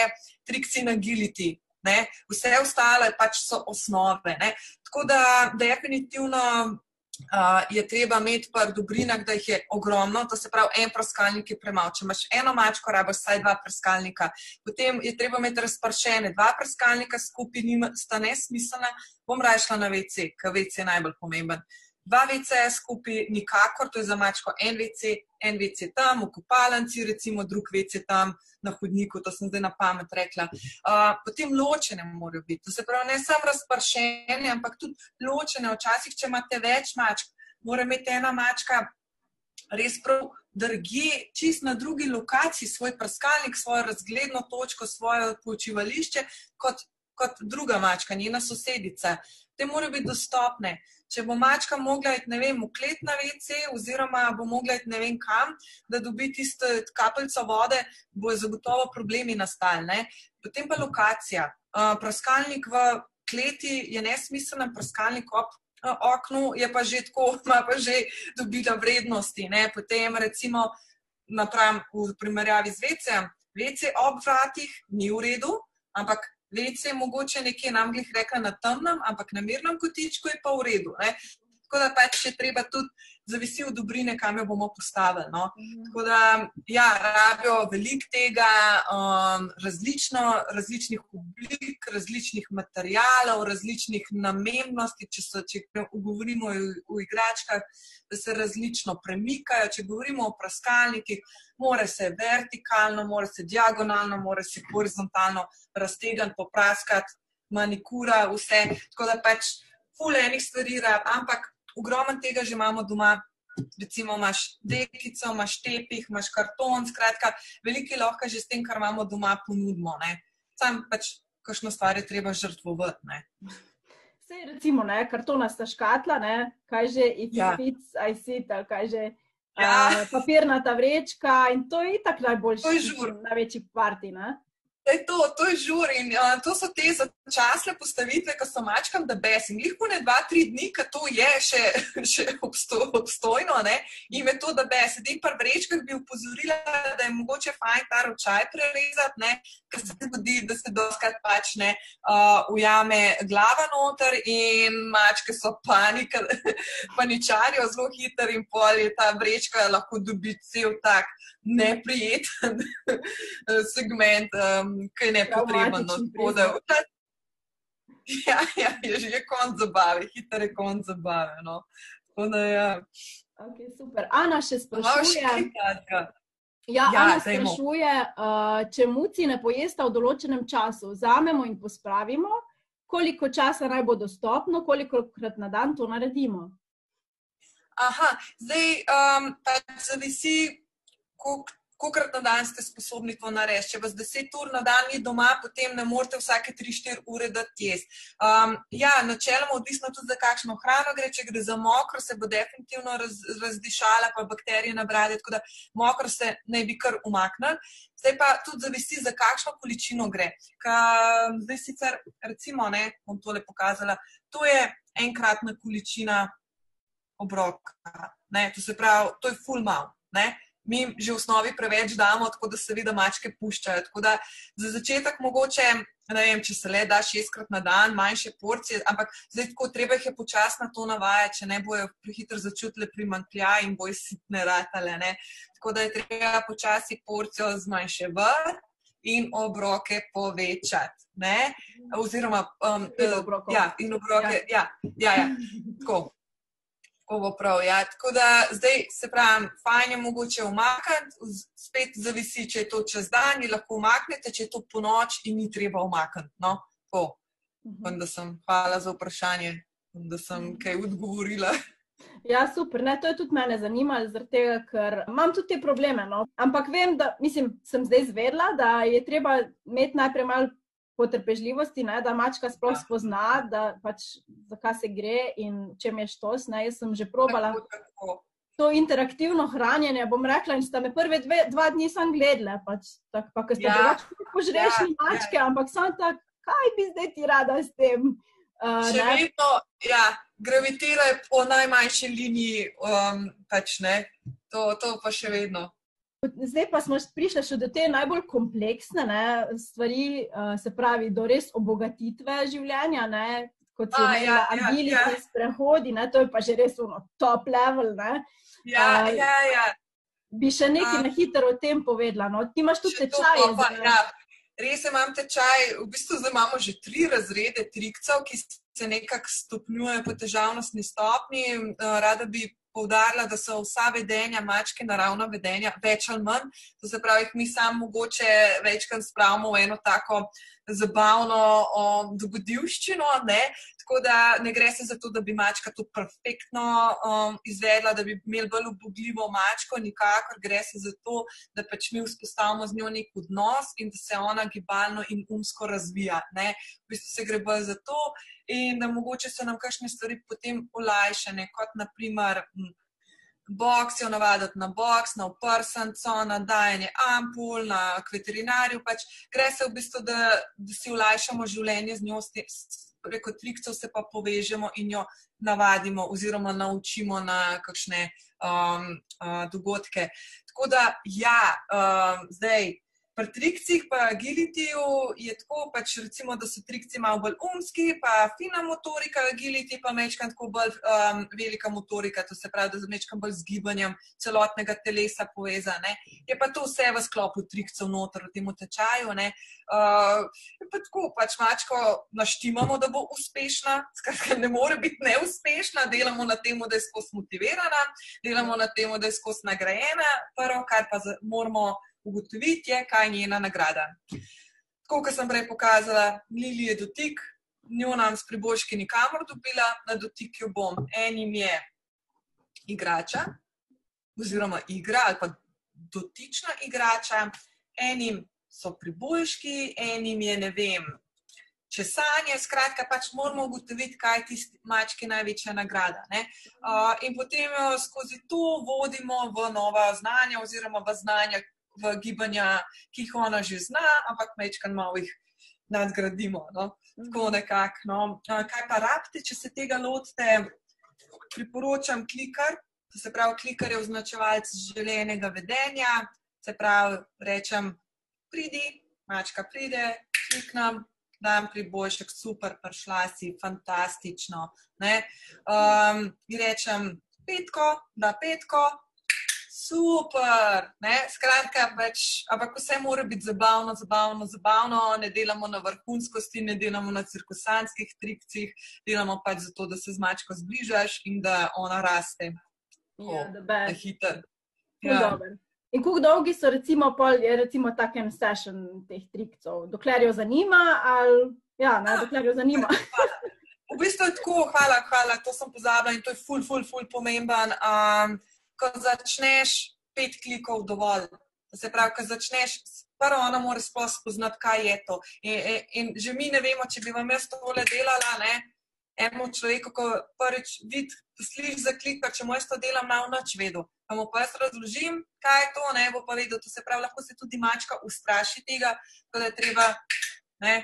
trikci na giliti. Ne? Vse ostale pač so osnove. Ne? Tako da definitivno uh, je treba imeti pa dobrinah, da jih je ogromno, to se pravi, en praskalnik je premalo. Če imaš eno mačko, rabiš vsaj dva praskalnika. Potem je treba imeti razpršene, dva praskalnika skupaj, njima sta nesmiselna, bom rajšla na WC, ker WC je najbolj pomemben. Dva WC-ja skupaj, nikakor, to je za mačko en WC, en WC tam, v kopalnici, recimo drug WC tam na hodniku, to sem zdaj na pamet rekla. Uh, potem ločene morajo biti. To se pravi, ne samo razpršene, ampak tudi ločene. Včasih, če imate več mačk, mora imeti ena mačka res prav drgi, čist na drugi lokaciji, svoj prskalnik, svojo razgledno točko, svoje počivališče, kot, kot druga mačka, njena sosedica. Te morajo biti dostopne. Če bo mačka mogla iti, ne vem, v klet na WC, oziroma bo mogla iti ne vem kam, da dobi tisto kapljico vode, bo zagotovo problemi nastali. Potem pa lokacija. Uh, praskalnik v kleti je nesmiseln, praskalnik ob uh, oknu je pa že tako, [LAUGHS] ima pa že dobila vrednosti. Ne? Potem recimo napram v primerjavi z WC-em. WC ob vratih ni v redu, ampak Vece je mogoče nekje nam glih rekla na temnem, ampak na mirnem kotičku je pa v redu. Ne? Tako da pač je treba tudi zavisi od dobrine, kam jo bomo postavili. No? Mhm. Tako da, ja, rabijo veliko tega, um, različno, različnih oblik, različnih materijalov, različnih namennosti. Če, so, če govorimo o, o igračkah, da se različno premikajo. Če govorimo o praskalnikih, mora se vertikalno, mora se diagonalno, mora se horizontalno raztegniti, popraskati, manikura, vse. Tako da pač. Fulejnih stvari, ampak ogromno tega že imamo doma. Recimo, imaš dekico, imaš tepih, imaš karton, skratka, veliko je lahko že s tem, kar imamo doma, ponudimo. Sam pač, kakšno stvar je treba žrtvovati. Vse, recimo, ne, kartona sta škatla, ne, kaj že ja. IFIC, ICIT, kaj že ja. uh, papirnata vrečka in to je itak najboljši, največji parti. Ne? Je to, to je žur in uh, to so te začasne postavitve, ki so mačkam, da bes. In lahko ne dva, tri dni, ki to je še, [LAUGHS] še obsto, obstojno, ne? in je to, da bes. Sedaj pa vrečkah bi upozorila, da je mogoče fajn ta ročaj prerezati, ker se zgodi, da se doskrat pač ne uh, ujame glava noter in mačke so panika, [LAUGHS] paničarijo zelo hiter in pol je ta vrečka lahko dobi cel tak neprijeten [LAUGHS] segment. Um, kaj ne potreben. No, [LAUGHS] ja, ja, je že konc zabave, hiter je konc zabave. No. Da, ja. okay, super. Ana še sprašuje. Ja, ja, Ana sprašuje, uh, če muci ne pojesta v določenem času, vzamemo in pospravimo, koliko časa naj bo dostopno, koliko krat na dan to naredimo. Aha, zdaj um, pa zavisi, kolikrat na dan ste sposobni to narediti. Če vas 10 ur na dan ni doma, potem ne morete vsake 3-4 ure dati jesti. Um, ja, načeloma, odvisno tudi za kakšno hrano gre. Če gre za mokro, se bo definitivno raz, razdišala, pa bakterije nabrali, tako da mokro se ne bi kar umaknil. Zdaj pa tudi zavisi, za kakšno količino gre. Ka, zdaj sicer, recimo, ne, bom tole pokazala, to je enkratna količina obroka. Ne, to se pravi, to je full mal mi že v osnovi preveč damo, tako da seveda mačke puščajo. Tako da za začetek mogoče, ne vem, če se le da šestkrat na dan, manjše porcije, ampak zdaj tako treba jih je počasno to navajati, če ne bojo prehitro začutili primankljaj in bojo sitne ratale. Ne? Tako da je treba počasi porcijo zmanjševati. In obroke povečati. Ne? Oziroma, um, ja, in obroke. Ja, ja, ja, ja tako tako bo prav. Ja. Tako da zdaj se pravi, fajn je mogoče umakniti, spet zavisi, če je to čez dan, in lahko umaknete, če je to po noč in ni treba umakniti. No? Tako. Mhm. Da sem, hvala za vprašanje, da sem mhm. kaj odgovorila. Ja, super. Ne, to je tudi mene zanimalo, tega, ker imam tudi te probleme. No. Ampak vem, da mislim, sem zdaj zvedla, da je treba imeti najprej malo potrpežljivosti, ne, da mačka sploh spozna, da pač zakaj se gre in če mi je štos. Ne, jaz sem že probala. To interaktivno hranjenje, bom rekla, in sta me prve dve, dva dni sam gledala, pač, tak, pa ker ste ja. drugače požrešni ja, mačke, ja. ampak sem tak, kaj bi zdaj ti rada s tem? Uh, Še ne? vedno, ja, gravitirajo po najmanjši liniji, um, pač ne, to, to pa še vedno. Zdaj pa smo prišli še do te najbolj kompleksne ne, stvari, uh, se pravi, do res obogatitve življenja, ne, kot je ja, ja, agility, ja, ja. sprehodi, ne, to je pa že res ono top level. Ne. Ja, uh, ja, ja. Bi še nekaj uh, na hitro o tem povedala. No. Ti imaš tudi tečaje. Ja. Res imam tečaj, v bistvu zdaj imamo že tri razrede trikcev, ki se nekako stopnjujejo po težavnostni stopni. Uh, rada bi poudarila, da so vsa vedenja mačke naravna vedenja, več ali manj. To se pravi, mi samo mogoče večkrat spravimo v eno tako zabavno dogodivščino. Ne? Tako da ne gre se za to, da bi mačka to perfektno um, izvedla, da bi imeli bolj ubogljivo mačko, nikakor gre se za to, da pač mi vzpostavimo z njo nek odnos in da se ona gibalno in umsko razvija. Ne? V bistvu se gre bolj za to in da mogoče so nam kakšne stvari potem olajšane, kot naprimer boks, jo navaditi na boks, na oprsnico, na dajanje ampul, na veterinarju. Pač gre se v bistvu, da, da si olajšamo življenje z njo, preko trikcev se pa povežemo in jo navadimo oziroma naučimo na kakšne um, uh, dogodke. Tako da, ja, um, zdaj. Pri trikcih, pa agilitiju je tako, pač recimo, da so trikci malo bolj umski, pa fina motorika, agiliti pa mečkam tako bolj um, velika motorika, to se pravi, da z mečkam bolj z gibanjem celotnega telesa povezane. Je pa to vse v sklopu trikcev noter v tem tečaju. Uh, pa tako, pač mačko naštimamo, da bo uspešna, skratka, ne more biti neuspešna, delamo na tem, da je skozi motivirana, delamo na tem, da je skozi nagrajena, prvo, kar pa moramo ugotoviti, je, kaj je njena nagrada. Tako kot sem prej pokazala, Lili je dotik, njo nam s priboljški nikamor dobila, na dotik jo bom. Enim je igrača, oziroma igra ali pa dotična igrača, enim so priboljški, enim je ne vem. Če sanje, skratka, pač moramo ugotoviti, kaj je tisti mački največja nagrada. Uh, in potem jo skozi to vodimo v nova znanja, oziroma v znanja, v gibanja, ki jih ona že zna, ampak mečkan malo jih nadgradimo. No? Tako mhm. nekako. No? Kaj pa rabite, če se tega lotite? Priporočam klikar, to se pravi, klikar je označevalec želenega vedenja. Se pravi, rečem, pridi, mačka pride, kliknem, dam priboljšek, super, prišla si, fantastično. Um, rečem, petko, da petko, super. Ne? Skratka, pač, ampak vse mora biti zabavno, zabavno, zabavno. Ne delamo na vrhunskosti, ne delamo na cirkusanskih trikcih, delamo pač zato, da se z mačko zbližaš in da ona raste. Ja, da je hiter. Ja. In kako dolgi so, recimo, pol, je recimo takem session teh trikov, dokler jo zanima, ali ja, ne, ah, dokler jo zanima. [LAUGHS] V bistvu je tako, hvala, hvala, to sem pozabila in to je ful, ful, ful pomemben. Um, ko začneš pet klikov dovolj. Se pravi, ko začneš, prvo ona mora sploh spoznati, kaj je to. In, in, in že mi ne vemo, če bi vam jaz to le delala, ne. Eno človeku, ko prvič vidi, sliši za klik, če mu jaz to delam, na noč vedo. Pa mu pa jaz razložim, kaj je to, ne bo pa vedel. To se pravi, lahko se tudi mačka ustraši tega, da je treba, ne.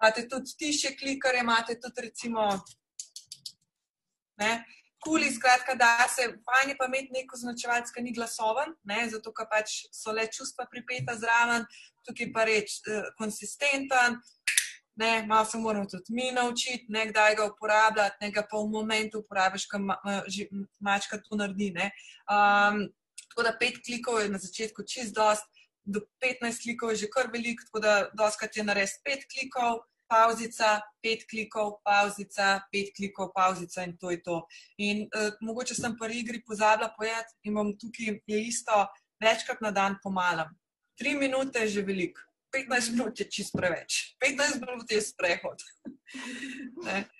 Imate tudi tiše klikare, imate tudi recimo, ne kuli, skratka, da se fajn je pa imeti neko značevalec, ki ni glasoven, ne, zato ker pač so le čustva pripeta zraven, tukaj pa reč uh, konsistenten. Ne, malo se moramo tudi mi naučiti, ne kdaj ga uporabljati, ne ga pa v momentu uporabiš, ko ma, mačka to naredi. Um, tako da pet klikov je na začetku čist dost, do 15 klikov je že kar veliko, tako da doskrat je narediti pet klikov, pauzica, pet klikov, pauzica, pet klikov, pauzica in to je to. In uh, mogoče sem pri igri pozabila povedati, in bom tukaj je isto, večkrat na dan pomalam. Tri minute je že veliko, 15 minut je čist preveč, 15 minut je sprehod. [LAUGHS]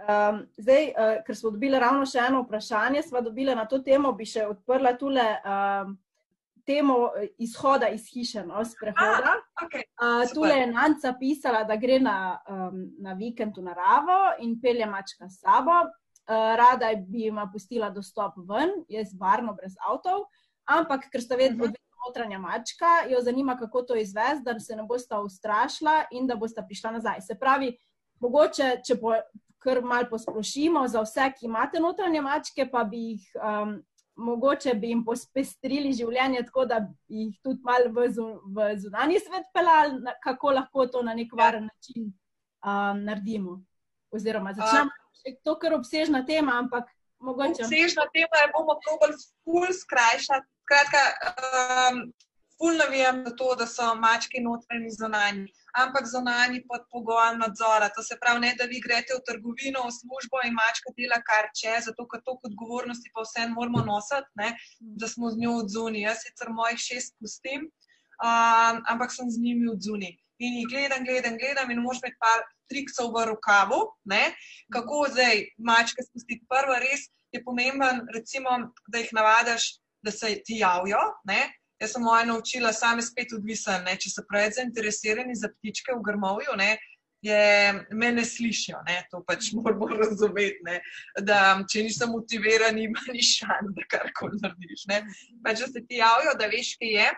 Um, zdaj, uh, ker smo dobili ravno še eno vprašanje, smo dobili na to temo, bi še odprla tule um, temo izhoda iz hiše, no, sprehoda. Ah, okay. uh, tule je Nanca pisala, da gre na, um, na vikend v naravo in pelje mačka s sabo. Uh, rada bi jim pustila dostop ven, jaz varno, brez avtov, ampak ker sta vedno uh -huh. notranja mačka, jo zanima, kako to izvesti, da se ne bosta ustrašila in da bosta prišla nazaj. Se pravi, mogoče, če bo kar malo posplošimo za vse, ki imate notranje mačke, pa bi jih um, mogoče bi jim pospestrili življenje, tako da bi jih tudi malo v, v zunanji svet pelali, kako lahko to na nek varen način um, naredimo. Oziroma, začnemo. To je kar obsežna tema, ampak mogoče. Obsežna tema je, bomo probali ful skrajšati. Skratka, um, ful navijam za to, da so mačke notranji in zunanji ampak zunani pod pogojem nadzora. To se pravi, ne da vi greste v trgovino, v službo in mačka dela kar če, zato ker to odgovornosti pa vse moramo nositi, ne, da smo z njo odzuni. Jaz sicer mojih šest pustim, um, ampak sem z njimi odzuni. In jih gledam, gledam, gledam in moš imeti par triksov v rokavu, ne, kako zdaj mačke spustiti. Prvo res je pomemben, recimo, da jih navadaš, da se ti javijo, Jaz sem moja naučila, same spet odvisen, ne? če so preveč zainteresirani za ptičke v grmovju, ne? je me ne slišijo. Ne? To pač [LAUGHS] moramo razumeti. Ne? Da če nisem motiviran, ima ni šan, da karkoli narediš. Pač, da se ti javijo, da veš, kaj je,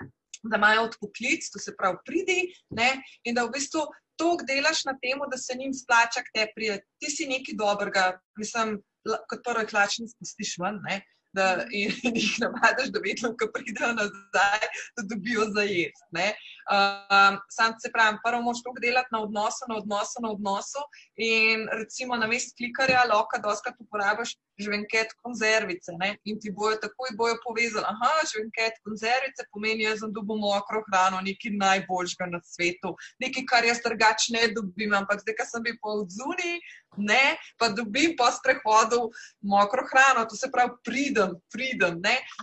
da imajo odpoklic, to se pravi, pridi ne? in da v bistvu. To delaš na tem, da se jim splača, te prije. Ti si nekaj dobrega, mislim, kot prvo, klačni spustiš ven, ne? Da [LAUGHS] jih navadiš, da vedno, ko pridejo nazaj, da dobijo za jesti. Um, sam se pravi, prvo moš to delati na odnosu, na odnosu, na odnosu. In recimo na mest klikarja, lahko doskrat uporabiš žvenket konzervice. Ne? In ti bojo takoj bojo povezali, da žvenket konzervice pomeni, sem dobil mokro hrano, nekaj najboljšega na svetu, nekaj, kar jaz drugače ne dobim, ampak zdaj, ko sem bil po odzuni, ne, pa dobim po sprehodu mokro hrano, to se pravi, pridem, pridem.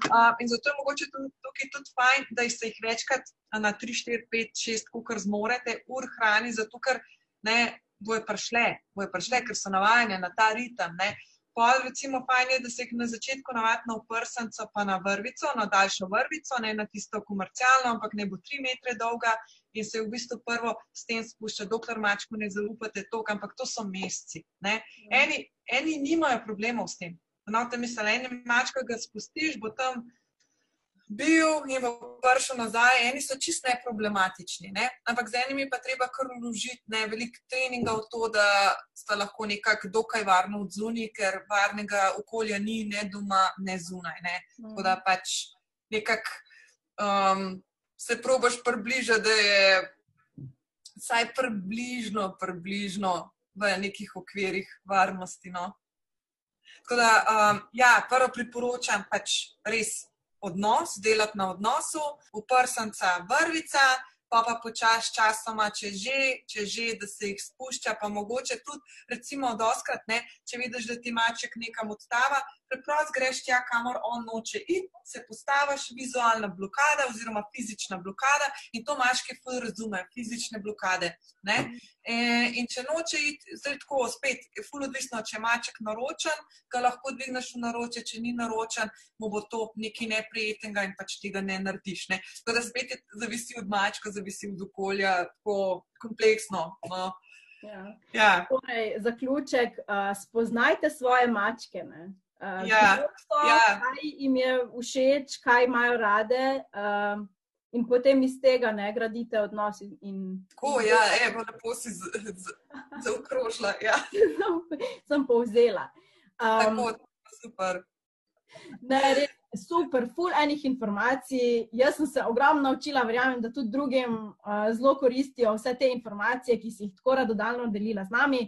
Uh, in zato je mogoče tukaj tudi fajn, da se jih večkrat na 3, 4, 5, 6, kar zmorete, ur hrani, zato ker ne. Boje prišle, boje prišle, ker so navajene na ta ritem. Ne. Pol, recimo, fajn je, da se jih na začetku navadi na prsnico, pa na vrvico, na daljšo vrvico, ne na tisto komercialno, ampak ne bo tri metre dolga in se v bistvu prvo s tem spušča, dokler mačku ne zaupate to, ampak to so meseci. Ja. Eni, eni nimajo problemov s tem. No, te misli, eni mačka ga spustiš, bo tam bil in bo prišel nazaj, eni so čist neproblematični, ne? ampak z enimi pa treba kar vložiti veliko treninga v to, da sta lahko nekako dokaj varno od zunaj, ker varnega okolja ni ne doma, ne zunaj. Ne? Tako da pač nekako um, se probaš približati, da je vsaj približno, približno v nekih okvirih varnosti. No? Tako da, um, ja, prvo priporočam pač res odnos, delati na odnosu, uprsnica, vrvica, pa pa počasi časoma, če že, če že, da se jih spušča, pa mogoče tudi, recimo, doskrat, ne, če vidiš, da ti maček nekam odstava, preprosto greš tja, kamor on noče iti, se postaviš vizualna blokada oziroma fizična blokada in to mačke ful razumejo, fizične blokade. Ne? E, in če noče iti, zdaj tako spet, je ful odvisno, če je maček naročen, ga lahko dvigneš v naroče, če ni naročen, mu bo to nekaj neprijetnega in pač tega ne narediš. Ne? Tako da spet je zavisi od mačka, zavisi od okolja, tako kompleksno. No? Ja. Ja. Torej, zaključek, uh, spoznajte svoje mačke. Ne? Uh, ja, so, ja. Kaj jim je všeč, kaj imajo rade, uh, in potem iz tega ne gradite odnos. In... Tako, ja, evo, lepo si zaokrožila. Ja. Sem povzela. Um, Tako, super. Ne, res, super, full enih informacij. Jaz sem se ogromno naučila, verjamem, da tudi drugim uh, zelo koristijo vse te informacije, ki si jih tako radodalno delila z nami.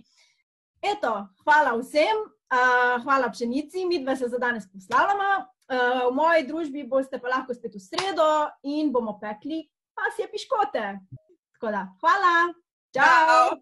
Eto, hvala vsem. Uh, hvala pšenici, mi dva se za danes poslavljamo. Uh, v moji družbi boste pa lahko spet v sredo in bomo pekli pasje piškote. Tako da, hvala, čau!